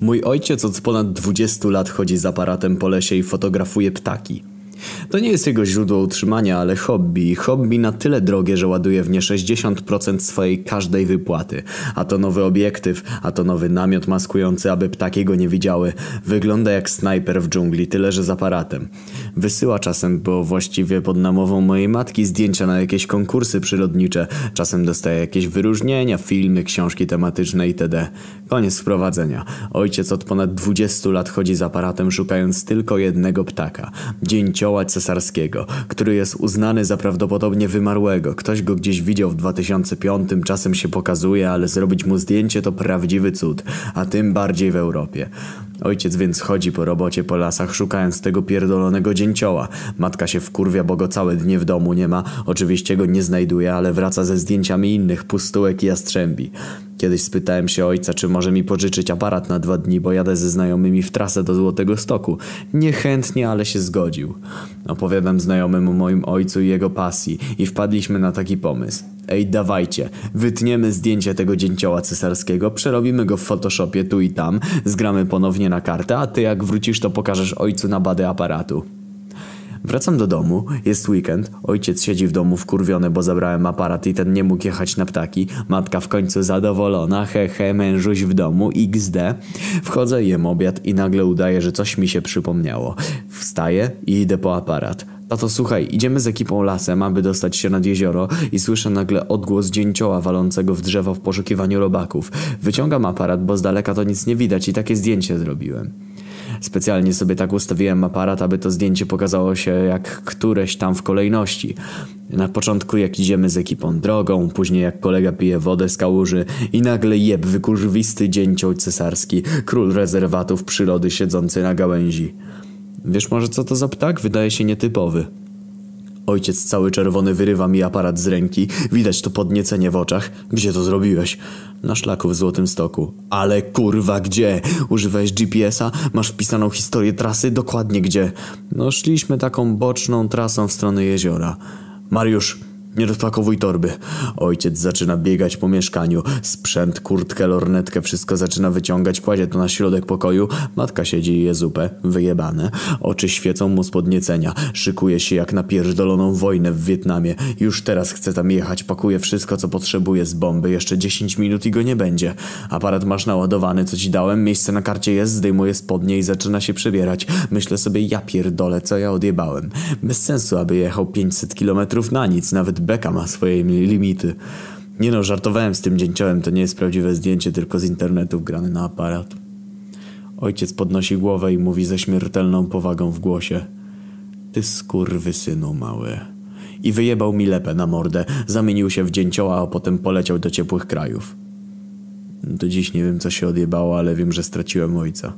Mój ojciec od ponad 20 lat chodzi z aparatem po lesie i fotografuje ptaki. To nie jest jego źródło utrzymania, ale hobby. Hobby na tyle drogie, że ładuje w nie 60% swojej każdej wypłaty. A to nowy obiektyw, a to nowy namiot maskujący, aby ptaki go nie widziały. Wygląda jak snajper w dżungli, tyle że z aparatem. Wysyła czasem, bo właściwie pod namową mojej matki, zdjęcia na jakieś konkursy przyrodnicze. Czasem dostaje jakieś wyróżnienia, filmy, książki tematyczne itd. Koniec wprowadzenia. Ojciec od ponad 20 lat chodzi z aparatem szukając tylko jednego ptaka. Dzięcioła cesarskiego, który jest uznany za prawdopodobnie wymarłego. Ktoś go gdzieś widział w 2005, czasem się pokazuje, ale zrobić mu zdjęcie to prawdziwy cud, a tym bardziej w Europie. Ojciec więc chodzi po robocie po lasach szukając tego pierdolonego dzięcioła. Matka się wkurwia, bo go całe dnie w domu nie ma. Oczywiście go nie znajduje, ale wraca ze zdjęciami innych pustułek i jastrzębi. Kiedyś spytałem się ojca, czy może mi pożyczyć aparat na dwa dni, bo jadę ze znajomymi w trasę do Złotego Stoku. Niechętnie, ale się zgodził. Opowiadam znajomym o moim ojcu i jego pasji i wpadliśmy na taki pomysł. Ej, dawajcie, wytniemy zdjęcie tego dzięcioła cesarskiego, przerobimy go w Photoshopie tu i tam, zgramy ponownie na kartę, a ty jak wrócisz to pokażesz ojcu na badę aparatu. Wracam do domu, jest weekend, ojciec siedzi w domu wkurwiony, bo zabrałem aparat i ten nie mógł jechać na ptaki, matka w końcu zadowolona, he he, mężuś w domu, xd. Wchodzę, jem obiad i nagle udaję, że coś mi się przypomniało. Wstaję i idę po aparat. Tato, słuchaj, idziemy z ekipą lasem, aby dostać się nad jezioro i słyszę nagle odgłos dzięcioła walącego w drzewo w poszukiwaniu robaków. Wyciągam aparat, bo z daleka to nic nie widać i takie zdjęcie zrobiłem. Specjalnie sobie tak ustawiłem aparat, aby to zdjęcie pokazało się jak któreś tam w kolejności. Na początku jak idziemy z ekipą drogą, później jak kolega pije wodę z kałuży i nagle jeb wykurwisty dzięcioł cesarski, król rezerwatów przyrody siedzący na gałęzi. Wiesz może co to za ptak? Wydaje się nietypowy. Ojciec cały czerwony wyrywa mi aparat z ręki. Widać to podniecenie w oczach. Gdzie to zrobiłeś? Na szlaku w Złotym Stoku. Ale kurwa gdzie? Używałeś GPS-a? Masz wpisaną historię trasy? Dokładnie gdzie? No szliśmy taką boczną trasą w stronę jeziora. Mariusz, nie rozpakowuj torby. Ojciec zaczyna biegać po mieszkaniu. Sprzęt, kurtkę, lornetkę, wszystko zaczyna wyciągać, kładzie to na środek pokoju. Matka siedzi i je zupę, wyjebane. Oczy świecą mu z podniecenia. Szykuje się jak na pierdoloną wojnę w Wietnamie. Już teraz chce tam jechać, pakuje wszystko co potrzebuje z bomby. Jeszcze 10 minut i go nie będzie. Aparat masz naładowany, co ci dałem, miejsce na karcie jest, zdejmuje spodnie i zaczyna się przebierać. Myślę sobie, ja pierdolę, co ja odjebałem. Bez sensu, aby jechał 500 kilometrów na nic, nawet Beka ma swoje limity. Nie no, żartowałem z tym dzięciołem, to nie jest prawdziwe zdjęcie, tylko z internetu wgrane na aparat. Ojciec podnosi głowę i mówi ze śmiertelną powagą w głosie. Ty synu mały. I wyjebał mi lepę na mordę, zamienił się w dzięcioła, a potem poleciał do ciepłych krajów. Do dziś nie wiem co się odjebało, ale wiem, że straciłem ojca.